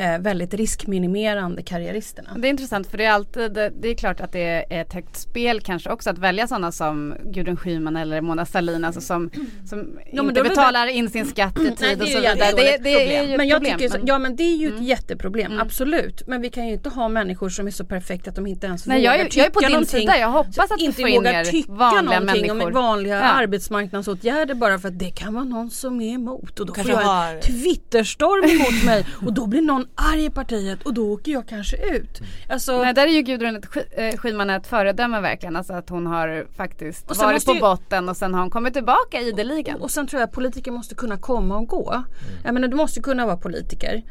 A: eh, väldigt riskminimerande karriäristerna.
E: Det är intressant för det är alltid, det, det är klart att det är ett högt spel kanske också att välja sådana som Gudrun Schyman eller Mona Sahlin alltså som, som
A: men
E: inte
A: det
E: betalar in sin skatt i
A: Nej,
E: tid
A: det
E: och så vidare. Det,
A: jättedåligt
E: det är ju ett
A: Men jag
E: problem.
A: tycker,
E: men-
A: ja men det är ju ett jätteproblem, absolut. Men vi kan ju inte ha människor som är så perfekta att de inte ens
E: Nej, jag är-
A: vågar
E: jag är på
A: tycka
E: din
A: någonting.
E: sida. Jag hoppas att vi
A: inte
E: får in
A: vågar
E: mer
A: tycka
E: vanliga
A: någonting
E: människor.
A: om vanliga
E: Ja.
A: arbetsmarknadsåtgärder bara för att det kan vara någon som är emot. Och då får jag
C: har-
A: en twitterstorm emot mig och då blir någon arg i partiet och då åker jag kanske ut. Alltså,
E: Nej, där är ju Gudrun ett, eh, Schyman ett föredöme verkligen. Alltså att hon har faktiskt
A: Och
E: varit på
A: ju-
E: botten och sen har hon kommit tillbaka ideligen.
A: Och sen tror jag att politiker måste kunna komma och gå. Jag menar du måste kunna vara politiker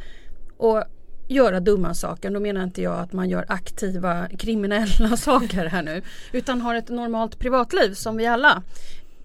A: och göra dumma saker. Då menar inte jag att man gör aktiva kriminella saker här nu. Utan har ett normalt privatliv som vi alla.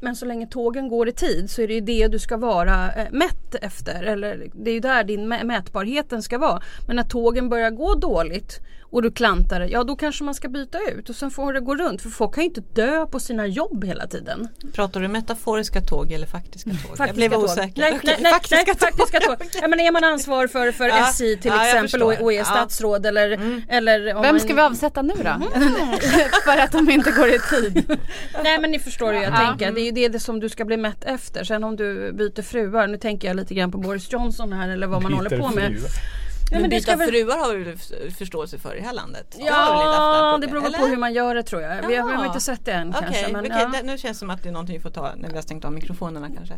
A: Men så länge tågen går i tid så är det ju det du ska vara eh, mätt efter. Eller det är ju där din mätbarheten ska vara. Men när tågen börjar gå dåligt och du klantar det, ja då kanske man ska byta ut och sen får det gå runt. För folk kan ju inte dö på sina jobb hela tiden.
C: Pratar du metaforiska tåg eller faktiska tåg? jag
A: Faktiska
C: blev
A: tåg.
C: osäker.
A: Nej, nej, nej,
C: faktiska
A: nej,
C: tåg.
A: faktiska tåg. Ja, men är man ansvar för, för
C: Ja,
A: SJ till
C: ja, jag
A: exempel och, och är
C: Ja. Mm.
A: statsråd eller, eller om
E: Vem
A: man,
E: ska vi avsätta nu då? För att de inte går i tid.
A: Nej men ni förstår hur jag
E: Ja.
A: tänker. Det är ju det, det som du ska bli mätt efter. Sen om du byter fruar, nu tänker jag lite grann på Boris Johnson här eller vad man håller
D: Byter
A: på med.
D: fru.
A: Ja,
C: men
A: men det
C: byta
A: ska väl...
C: fruar har vi förståelse för i det här landet? Det inte
A: Ja,
C: problem,
A: det beror på
C: eller?
A: hur man gör det tror jag. Vi har, vi har inte sett det än
C: Okej,
A: kanske. Men,
C: okej,
A: ja.
C: det, nu känns det som att det är någonting vi får ta när vi har stängt av mikrofonerna kanske.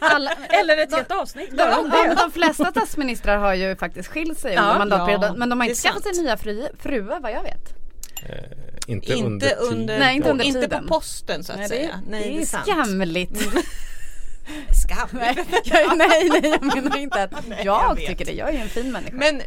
E: Alla,
A: Eller ett helt avsnitt bara om
E: de,
A: det.
E: de flesta statsministrar har ju faktiskt skilt sig
A: Ja.
E: under mandatperioden.
C: Ja,
E: men de har
C: det
E: inte
C: är
E: skaffat sig nya fru, fruar vad jag vet.
D: Eh, inte,
C: inte
D: under,
C: under,
D: tid.
E: Nej, inte under
C: inte
E: tiden.
C: på posten så att
E: Nej, det,
C: säga. Nej,
E: det är
C: sant.
E: skamligt.
C: Skam.
E: nej, jag, nej, nej, jag menar inte att
C: jag
E: jag
C: vet.
E: tycker det. Jag är en fin människa.
C: Men eh,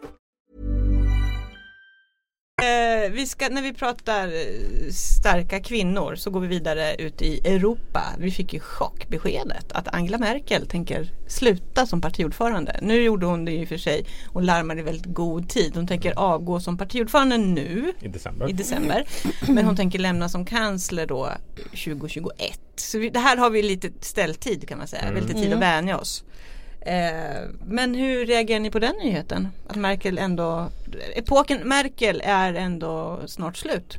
C: eh, vi ska, när vi pratar eh, starka kvinnor så går vi vidare ut i Europa. Vi fick ju chockbeskedet att Angela Merkel tänker sluta som partiordförande. Nu gjorde hon det och för sig och larmade i väldigt god tid. Hon tänker avgå som partiordförande nu
D: I december.
C: i december. Men hon tänker lämna som kansler då 2021. Så vi, det här har vi lite ställtid kan man säga,
D: Mm.
C: Lite tid att vänja oss. Eh, men hur reagerar ni på den nyheten? Att Merkel ändå, epoken Merkel är ändå snart slut.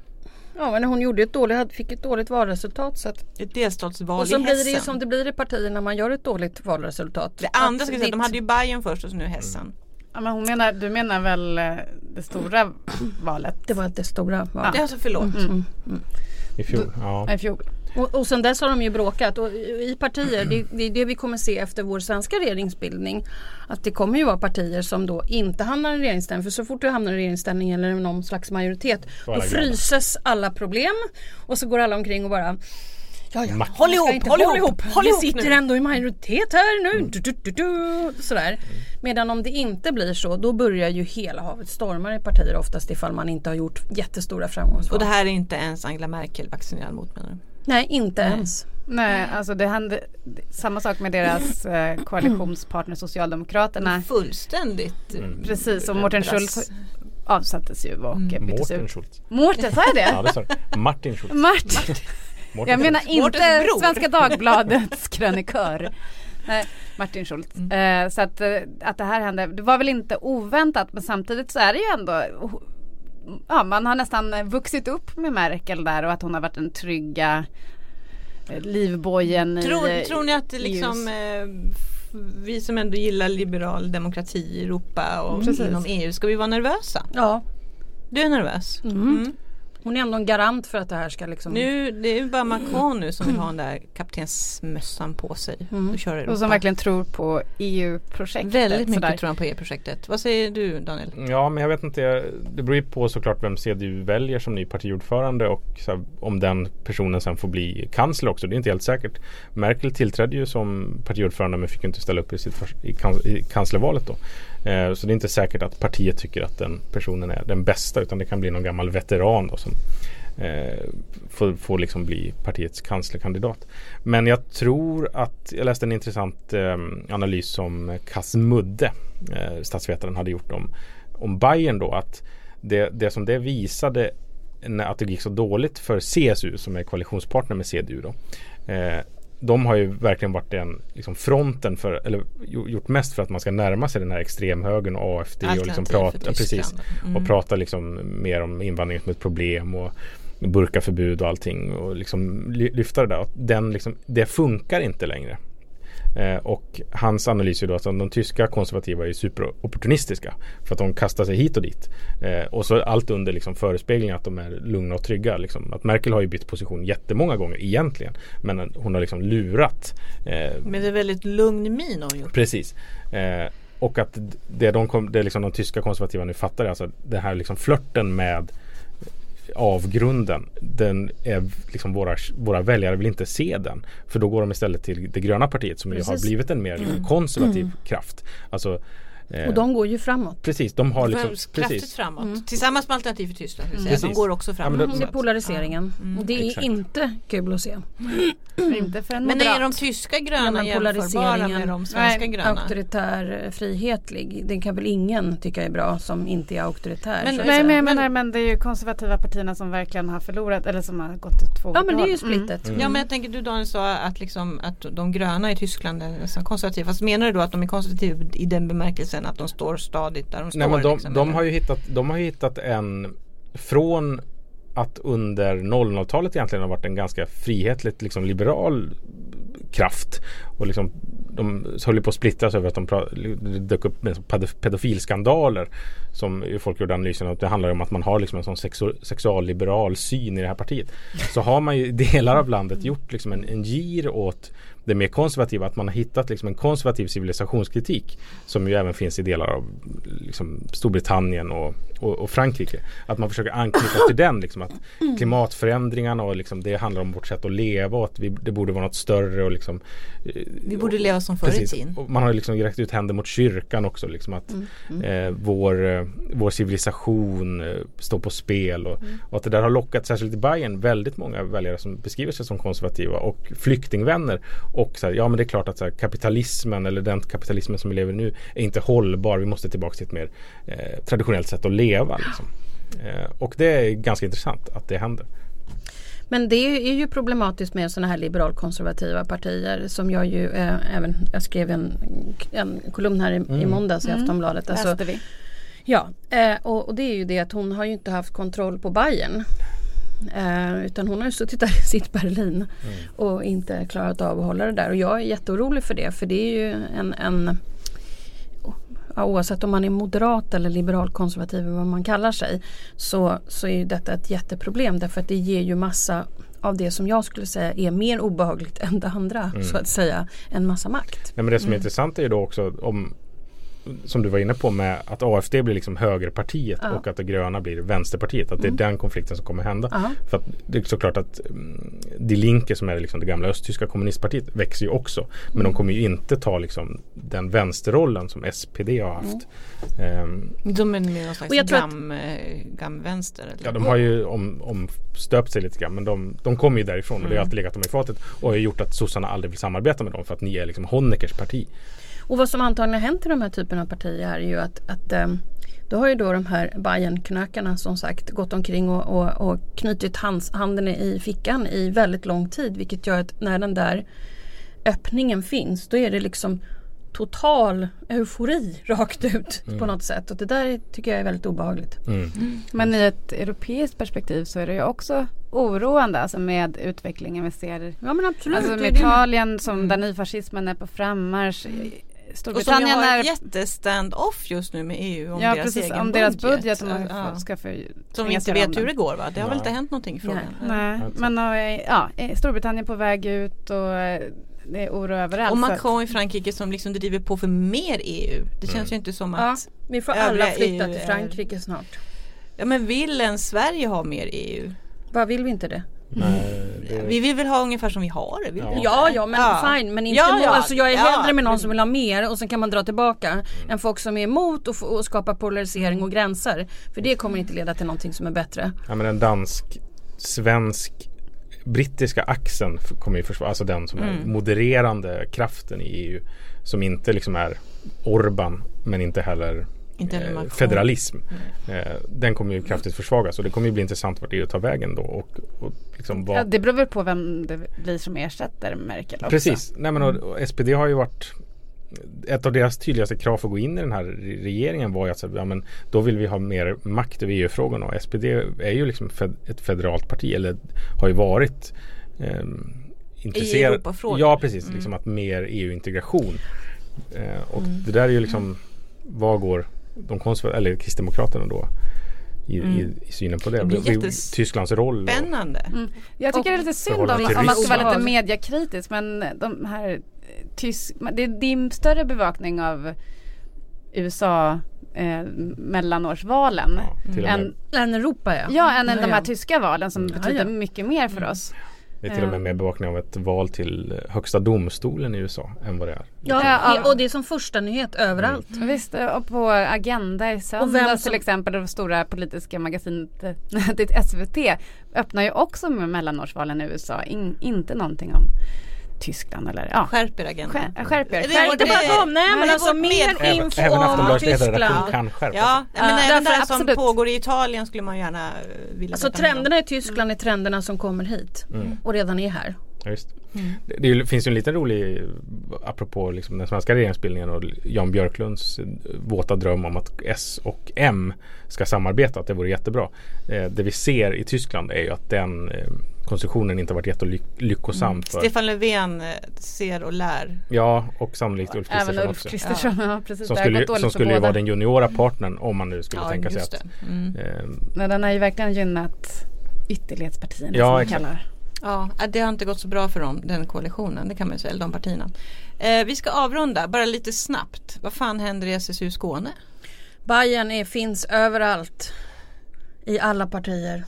A: Ja men hon gjorde ett dåligt, fick ett dåligt valresultat. Så att,
C: Ett delstatsval
A: och så blir det ju som det blir i partier när man gör ett dåligt valresultat.
C: det andra jag säga, de hade ju Bayern först och så nu Hessen.
E: Ja, men hon menar, du menar väl eh, det stora valet?
A: Det var det stora valet.
C: Det är alltså förlåt.
A: Mm.
D: I fjol. Ja.
E: I fjol.
A: Och, och sen dess har de ju bråkat och i partier, det, det är det vi kommer se efter vår svenska regeringsbildning. Att det kommer ju vara partier som då inte hamnar i regeringsställning. För så fort du hamnar i regeringsställning eller någon slags majoritet
D: Då
A: fryses alla problem och så går alla omkring och bara Ja, ja,
C: Håll ihop,
A: inte-
C: håll ihop, håll
A: Vi
C: ihop
A: sitter
C: nu.
A: ändå i majoritet här nu. Du, du, du, du, sådär. Medan om det inte blir så då börjar ju hela havet stormar i partier oftast ifall man inte har gjort jättestora framgångsval.
C: Och det här är inte ens Angela Merkel vaccinerad mot menar du?
A: Nej, inte ens.
E: Nej, alltså det hände samma sak med deras eh, koalitionspartner Socialdemokraterna.
C: Fullständigt. eh,
E: Precis, och Mårten Schultz avsattes ju och byttes
D: Mårten. Schultz.
E: Mårten, sa jag det?
D: Ja det sa du. Martin Schultz.
E: Martin.
D: Mårten
E: Jag menar inte. Svenska Dagbladets krönikör. Nej, Martin Schultz. Eh, så att, eh, att det här hände, det var väl inte oväntat men samtidigt så är det ju ändå Ja man har nästan vuxit upp med Merkel där och att hon har varit den trygga eh, livbojen i
C: Tror, tror ni att liksom
E: EUs
C: eh, vi som ändå gillar liberal demokrati i Europa och
E: Precis.
C: inom EU, ska vi vara nervösa?
A: Ja,
C: Du är nervös? Mm.
A: Hon är ändå en garant för att det här ska liksom
C: Nu, det är ju bara Macron nu som vill ha den där kaptensmössan på sig och köra Europa.
E: Och som verkligen tror på EU-projektet.
C: Väldigt mycket
E: sådär.
C: tror han på EU-projektet. Vad säger du Daniel?
D: Ja men jag vet inte. Det beror ju på såklart vem CDU väljer som ny partiordförande och så här, om den personen sen får bli kansler också. Det är inte helt säkert. Merkel tillträdde ju som partiordförande men fick inte ställa upp i, sitt, i, kans, i kanslervalet då. Eh, så det är inte säkert att partiet tycker att den personen är den bästa utan det kan bli någon gammal veteran då som eh, får, får liksom bli partiets kanslerkandidat. Men jag tror att, jag läste en intressant eh, analys som Kasmudde, eh, statsvetaren, hade gjort om, om Bayern då. Att det, det som det visade att det gick så dåligt för CSU som är koalitionspartner med CDU då. Eh, de har ju verkligen varit den liksom fronten för, eller gjo- gjort mest för att man ska närma sig den här extremhögern och AFD och liksom
C: Alternativ
D: prata, ja, precis.
C: Mm.
D: och prata liksom mer om invandring som ett problem och burkaförbud och allting och liksom ly- lyfta det där. Den liksom, det funkar inte längre. Eh, och hans analys är då att de tyska konservativa är superopportunistiska för att de kastar sig hit och dit. Eh, och så allt under liksom förespeglingen att de är lugna och trygga. Liksom. Att Merkel har ju bytt position jättemånga gånger egentligen. Men hon har liksom lurat. Eh,
C: Med en väldigt lugn min hon gjort.
D: Precis. Och att det, de, det liksom de tyska konservativa nu fattar är alltså det här liksom flörten med avgrunden. Den är liksom våra, våra väljare vill inte se den. För då går de istället till det gröna partiet som ju har
A: Precis.
D: blivit en mer liksom konservativ kraft. Alltså,
A: Och de går ju framåt.
D: Precis, de har liksom
C: kraftigt
D: precis.
C: framåt. Tillsammans med Alternativ för Tyskland.
D: Precis.
C: De går också
D: Ja,
C: framåt.
D: men då-
A: Det är polariseringen. Och det är
D: Exakt.
A: inte kul att se.
E: Inte för en
C: Men
E: moderat.
C: är de tyska
A: Ja,
C: gröna jämförbara
A: polariseringen-
C: med de svenska
E: Nej,
C: gröna?
A: Auktoritär, eh, frihetlig. Det kan väl ingen tycka är bra som inte är auktoritär.
C: Men-
E: Nej men menar men det är ju konservativa partierna som verkligen har förlorat eller som har gått ut två
A: Ja men det är ju
E: håll. Mm.
A: splittet.
C: Ja men jag tänker du Daniel sa att, liksom, att de gröna i Tyskland är nästan konservativa. Fast menar du då att de är konservativa i den bemärkelsen att de står stadigt där de står?
D: Nej, men de,
C: liksom,
D: de, har ju hittat, de har hittat en från att under 00-talet egentligen har varit en ganska frihetligt liksom liberal kraft och liksom de höll på att splittras över att de dök upp med pedo- pedofilskandaler som folk gjorde analysen att det handlar om att man har liksom en sån sexu- sexualliberal syn i det här partiet. Så har man ju i delar av landet gjort liksom en, en gir åt det mer konservativa, att man har hittat liksom en konservativ civilisationskritik som ju även finns i delar av liksom Storbritannien och, och, och Frankrike. Att man försöker anknyta till den, liksom, att klimatförändringarna och liksom, det handlar om vårt sätt att leva och att vi, det borde vara något större och liksom eh,
C: Vi borde leva som förr i tiden.
D: Man har liksom räckt ut händer mot kyrkan också. Liksom att
C: Mm,
D: Eh, vår, eh, vår civilisation eh, står på spel. Och,
C: Mm.
D: och att det där har lockat, särskilt i Bayern, väldigt många väljare som beskriver sig som konservativa och flyktingvänner. Och så här, ja men det är klart att så här, kapitalismen eller den kapitalismen som vi lever i nu är inte hållbar. Vi måste tillbaka till ett mer eh, traditionellt sätt att leva. Liksom. Eh, och det är ganska intressant att det händer.
A: Men det är ju problematiskt med sådana här liberalkonservativa partier som jag ju eh, även, jag skrev en, en kolumn här i, i måndags i Aftonbladet. Alltså,
E: Läste vi.
A: Ja, eh, och, och det är ju det att hon har ju inte haft kontroll på Bayern. Eh, utan hon har ju suttit där i sitt Berlin och inte klarat av att hålla det där. Och jag är jätteorolig för det för det är ju en, en ja, oavsett om man är moderat eller liberalkonservativ eller vad man kallar sig så, så är ju detta ett jätteproblem därför att det ger ju massa av det som jag skulle säga är mer obehagligt än det andra så att säga en massa makt.
D: Nej, men det som är intressant är ju då också om som du var inne på med att AFD blir liksom högerpartiet
A: Ja.
D: och att det gröna blir vänsterpartiet. Att det är den konflikten som kommer hända.
A: Ja.
D: För att det är såklart att mm, Die Linke som är liksom det gamla östtyska kommunistpartiet växer ju också. Men de kommer ju inte ta liksom den vänsterrollen som SPD har haft. Ehm,
C: De är mer någon slags
A: tror att-
C: gam, eh, gamvänster. Eller?
D: ja, de har ju om, omstöpt sig lite grann men de, de kommer ju därifrån och det har alltid legat dem i fatet och har gjort att sossarna aldrig vill samarbeta med dem för att ni är liksom Honeckers parti.
A: Och vad som antagligen har hänt i de här typerna av partier är ju att, att eh, Då har ju då de här Bajenknökarna som sagt gått omkring och, och, och knutit hands, handen i fickan i väldigt lång tid. Vilket gör att när den där öppningen finns då är det liksom total eufori rakt ut på något sätt. Och det där tycker jag är väldigt obehagligt.
E: Men i ett europeiskt perspektiv så är det ju också oroande alltså med utvecklingen vi ser.
A: Ja men absolut.
E: Alltså med. Italien som där nyfascismen är på frammarsch.
C: Och som ju
E: Storbritannien
C: har
E: är
C: ett jättestand-off just nu med EU om
E: Ja
C: deras
E: precis,
C: egen
E: om deras budget man
C: Ja.
E: ska för,
C: Som vi inte vet hur det går va? Det har väl
D: Nej.
C: inte hänt någonting i frågan?
E: Nej,
D: Alltså.
E: men eh, ja, eh, Storbritannien på väg ut och eh, det är oro överallt.
C: Och Macron i Frankrike som liksom driver på för mer EU. Det känns
D: Mm.
C: ju inte som
A: Ja,
C: att
A: vi får alla flytta
C: EU
A: till
C: är-
A: Frankrike snart.
C: Ja men vill ens Sverige ha mer EU?
A: Vad vill vi inte det?
D: Nej, det,
C: Vi vill väl ha ungefär som vi har det?
D: Ja.
A: Ja, ja men
C: Ja.
A: fine. Men inte
C: Ja, ja,
A: alltså jag är
C: ja,
A: hellre med någon som vill ha mer och sen kan man dra tillbaka än folk som är emot och, och skapa polarisering och gränser. För det kommer inte leda till någonting som är bättre.
D: ja, men den dansk, svensk, brittiska axeln kommer ju försvara, alltså den som är
C: Mm.
D: modererande kraften i EU. Som inte liksom är Orban men inte heller
C: Inte heller
D: eh, federalism. Eh, den kommer ju kraftigt försvagas och det kommer ju bli intressant vart EU tar vägen då. Och, och liksom vad,
E: ja, det beror väl på vem det blir som ersätter Merkel också.
D: Precis, Nej, men och, och SPD har ju varit ett av deras tydligaste krav för att gå in i den här re- regeringen var ju att säga, ja, men då vill vi ha mer makt över EU-frågorna och SPD är ju liksom fed, ett federalt parti eller har ju varit ehm, intresserad.
C: Europafrågor.
D: Ja precis,
C: Mm.
D: liksom att mer EU-integration. Eh, och det där är ju liksom vad går de konservativa eller Kristdemokraterna då i, i, i synen på det?
C: Det
D: Tysklands roll? och-
C: Spännande.
E: Mm. Jag tycker det är lite synd om, man ska vara lite mediakritisk men de här eh, tysk, det, det är en större bevakning av USA eh, mellanårsvalen.
D: Ja, och
E: än,
A: Än Europa ja.
E: ja, än, än de
A: ja.
E: här tyska valen som
A: Ja,
E: betyder
A: ja.
E: mycket mer för oss.
D: Det är till och med mer bevakning av ett val till eh, högsta domstolen i USA än vad det är.
A: Ja,
E: Ja,
A: och det är som första nyhet överallt.
E: Visst, och på Agenda i söndags
A: som-
E: till exempel det stora politiska magasinet eh, det SVT öppnar ju också med mellanårsvalen i USA. In, inte någonting om Tyskland eller ja.
C: Skärper agendan.
E: Skär, skärp er.
C: Det
E: Skärp
A: Inte
E: er.
A: bara dem, nej men alltså mer
D: Även,
A: info
D: även
A: om
D: Aftonbladets ledarredaktion
A: Tyskland.
D: kan skärpa
C: Ja,
D: sig.
C: men
A: Ja,
C: även
A: därför
C: det som
A: absolut.
C: pågår i Italien skulle man gärna eh, vilja
A: Alltså trenderna i Tyskland är trenderna som kommer hit och redan är här.
D: Ja, visst. Det, det finns ju en liten rolig apropå liksom den svenska regeringsbildningen och Jan Björklunds eh, våta dröm om att S och M ska samarbeta, att det vore jättebra. Eh, det vi ser i Tyskland är ju att den eh, konstruktionen inte har varit jättelyckosam för
C: Stefan Löfven eh, ser och lär.
D: Ja och sannolikt Ulf
E: Även
D: Kristersson
E: Ulf
D: också.
E: Kristersson, ja, precis.
D: Som skulle, som skulle vara den juniora partnern om man nu skulle
C: Ja,
D: tänka sig att.
C: Mm.
D: eh,
E: Men den har ju verkligen gynnat ytterlighetspartierna
D: Ja,
E: som
D: exakt.
E: kallar
C: Ja, äh, det har inte gått så bra för dem, den koalitionen, det kan man ju säga, eller de partierna. Eh, vi ska avrunda, bara lite snabbt. Vad fan händer i SSU Skåne?
A: Bayern är, finns överallt. I alla partier.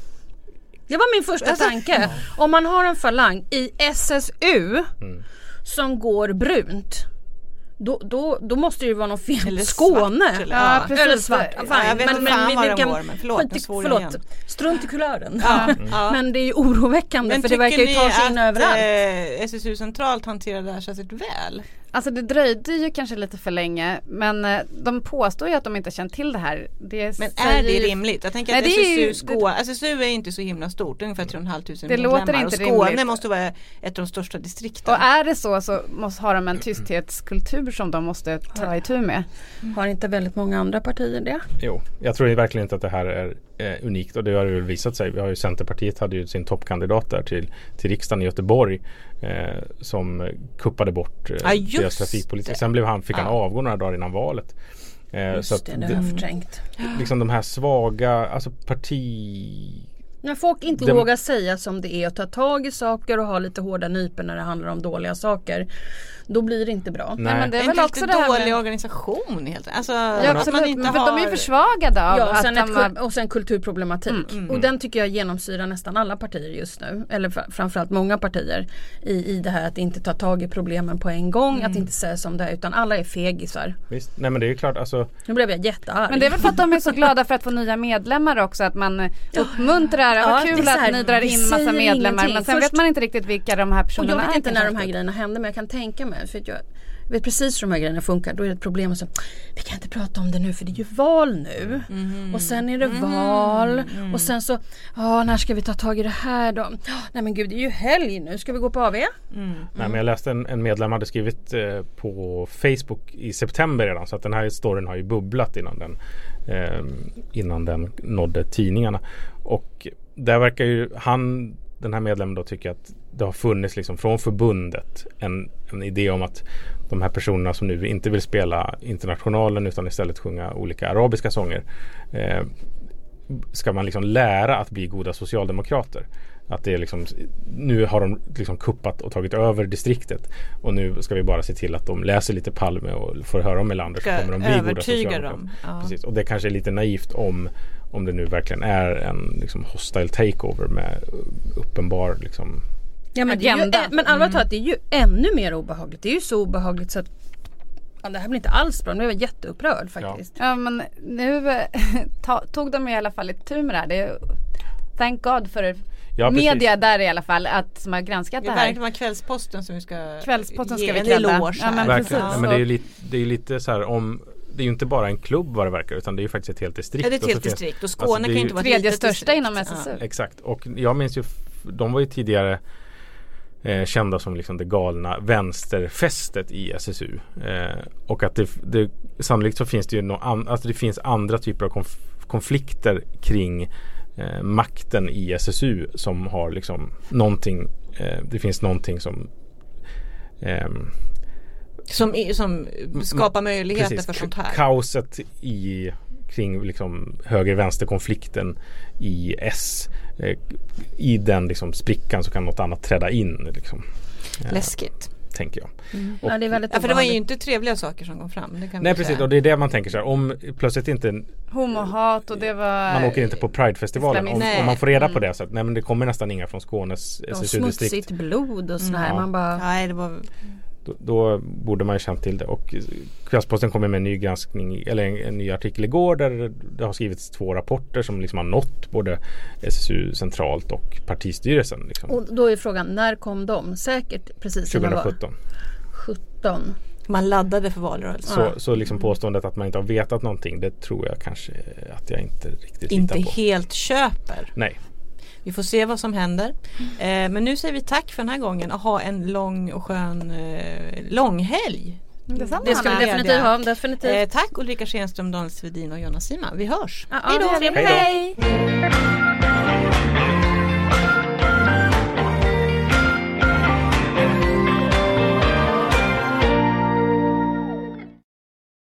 A: Det var min första
C: Alltså-
A: tanke. Om man har en falang i SSU
D: Mm.
A: som går brunt. Då, då, då måste det ju vara något fel
C: Eller
A: på Skåne.
C: svart, eller-
E: Ja, precis.
A: Eller svart,
E: Ja,
C: jag vet inte fan vad de
A: kan-
C: men förlåt, svor
A: förlåt. Strunt i kulören.
C: Ja, ja.
A: Men det är ju oroväckande
C: Men
A: för det verkar ju ta sig in överallt.
C: att eh, SSU centralt hanterar det här särskilt väl?
E: Alltså det dröjde ju kanske lite för länge men eh, de påstår ju att de inte känt till det här. Det
C: Men
E: säger
C: är det
E: ju-
C: rimligt? Jag tänker
E: Nej,
C: att
E: det är ju-
C: SSU, Skåne, SSU är inte så himla stort, ungefär 3 500
E: Det
C: medlemmar.
E: låter inte
C: och Skåne
E: rimligt.
C: måste vara ett av de största distrikten.
E: Och är det så så måste, har de en tysthetskultur som de måste ta itu med.
A: Har inte väldigt många andra partier det?
D: Jo, jag tror verkligen inte att det här är eh, unikt och det har det väl visat sig. Vi har ju Centerpartiet hade ju sin toppkandidat där till, till riksdagen i Göteborg eh, som kuppade bort eh,
C: just
D: deras trafikpolitik. Sen blev han, fick han
C: Ja.
D: avgå några dagar innan valet. Eh,
A: Just
D: så
A: det, det har jag förträngt.
D: liksom de här svaga, alltså parti...
A: När folk inte
D: Dem-
A: vågar säga som det är och ta tag i saker och ha lite hårda nypor när det handlar om dåliga saker. Då blir det inte bra.
D: Nej,
E: men det är
C: är
E: väl
C: inte
E: också det här
C: dålig
E: med...
C: organisation helt Alltså
E: Ja
C: att man
E: absolut,
C: inte
E: men för
C: har...
E: de är ju försvagade av
A: Ja, och
E: att
A: sen,
E: de har...
A: och sen kulturproblematik. Och den tycker jag genomsyrar nästan alla partier just nu. Eller fr- framförallt många partier. I, I det här att inte ta tag i problemen på en gång. Att inte säga som det är. Utan alla är fegisar.
D: visst. Nej men det är ju klart, alltså
A: Nu blev jag jättearg.
E: Men det är väl för att de är så glada för att få nya medlemmar också att man uppmuntrar,
A: Ja,
E: vad
A: är
E: kul
A: här,
E: att ni drar in massa medlemmar
A: ingenting.
E: men sen
A: Först-
E: vet man inte riktigt vilka de här
A: och
E: personerna
A: jag vet
E: är
A: inte när de här grejerna hände men jag kan tänka mig. För att jag, jag vet precis hur de här grejerna funkar. Då är det ett problem och så, vi kan inte prata om det nu för det är ju val nu.
C: Mhm.
A: Och sen är det val.
C: Mm.
A: Och sen så, ja när ska vi ta tag i det här då? "Ja, Nej men gud det är ju helg nu, ska vi gå på AV?
C: Mm.
D: Nej, men jag läste en, en medlem hade skrivit eh, på Facebook i september redan så att den här storyn har ju bubblat innan den, eh, innan den nådde tidningarna. Och där verkar ju han, den här medlemmen då tycka att det har funnits liksom från förbundet en, en idé om att de här personerna som nu inte vill spela Internationalen utan istället sjunga olika arabiska sånger eh, ska man liksom lära att bli goda socialdemokrater. Att det är liksom, nu har de liksom kuppat och tagit över distriktet och nu ska vi bara se till att de läser lite Palme och får höra om Melander så kommer de bli goda socialdemokrater.
C: dem. Ja.
D: Precis. Och det kanske är lite naivt om, om det nu verkligen är en liksom, hostile takeover med uppenbar liksom,
A: Ja, men, det ju,
E: Agenda.
A: ä- men allvarligt talat det är ju ännu mer obehagligt. Det är ju så obehagligt så att ja, det här blir inte alls bra. Nu är jag jätteupprörd faktiskt.
E: Ja men nu eh, ta, tog de i alla fall ett tur med det här. Det är, thank God för
D: Ja, precis.
E: media där i alla fall att, som har granskat
C: Det
E: det
C: är
E: här.
C: verkligen Kvällsposten som vi ska
E: Kvällsposten
C: ge
E: ska vi
C: en
E: credda.
C: eloge
E: Ja,
C: här.
E: men precis.
D: Ja, men det är ju lite, det är ju lite så här om det är ju inte bara en klubb vad det verkar utan det är ju faktiskt ett helt distrikt.
C: Ja, det är ett helt distrikt och
D: alltså,
C: Skåne
D: är
C: kan ju inte vara
E: Tredje största
C: distrikt.
E: inom SSU.
C: Ja.
D: Exakt och jag minns ju De var ju tidigare eh, Kända som liksom det galna vänsterfästet i SSU eh, Och att det, det Sannolikt så finns det ju no, an, alltså det finns andra typer av konf, konflikter kring eh, makten i SSU som har liksom någonting eh, Det finns någonting som ehm,
C: Som, i- som skapar möjligheter
D: Precis,
C: för sånt här.
D: Kaoset i kring liksom höger-vänster-konflikten i S. Eh, I den liksom sprickan så kan något annat träda in. Liksom, eh,
C: Läskigt.
D: tänker jag. Och-
A: Ja, det är väldigt
C: Ja, för det var ju inte trevliga saker som kom fram. Det kan
D: Nej precis
C: säga.
D: och det är det man tänker så här. Om plötsligt inte
E: Homohat och det var
D: man åker inte på Pridefestivalen. Om, om man får reda på det så att nej men det kommer nästan inga från Skånes
A: Och
D: SSU-distrikt.
A: smutsigt blod och sådär.
D: Ja.
A: Man bara,
C: Nej, det var
D: Då, då borde man ju känt till det och Kvällsposten kommer med en ny granskning eller en, en ny artikel igår där det har skrivits två rapporter som liksom har nått både SSU centralt och partistyrelsen. Liksom.
A: och då är frågan, när kom de? Säkert precis innan val.
D: 2017.
A: 17.
C: man laddade för valrörelsen.
D: Så, så liksom påståendet att man inte har vetat någonting det tror jag kanske att jag inte riktigt
C: Inte
D: litar på.
C: helt köper.
D: Nej.
C: Vi får se vad som händer. Eh, men nu säger vi tack för den här gången och ha en lång och skön eh, långhelg.
E: Detsamma,
A: Det ska vi definitivt ha. Definitivt.
C: Eh, tack Ulrika Schenström, Daniel Svedin och Jonas Sima. Vi hörs.
A: Ja, ja,
C: Hej då!
D: Hej.
A: Hej!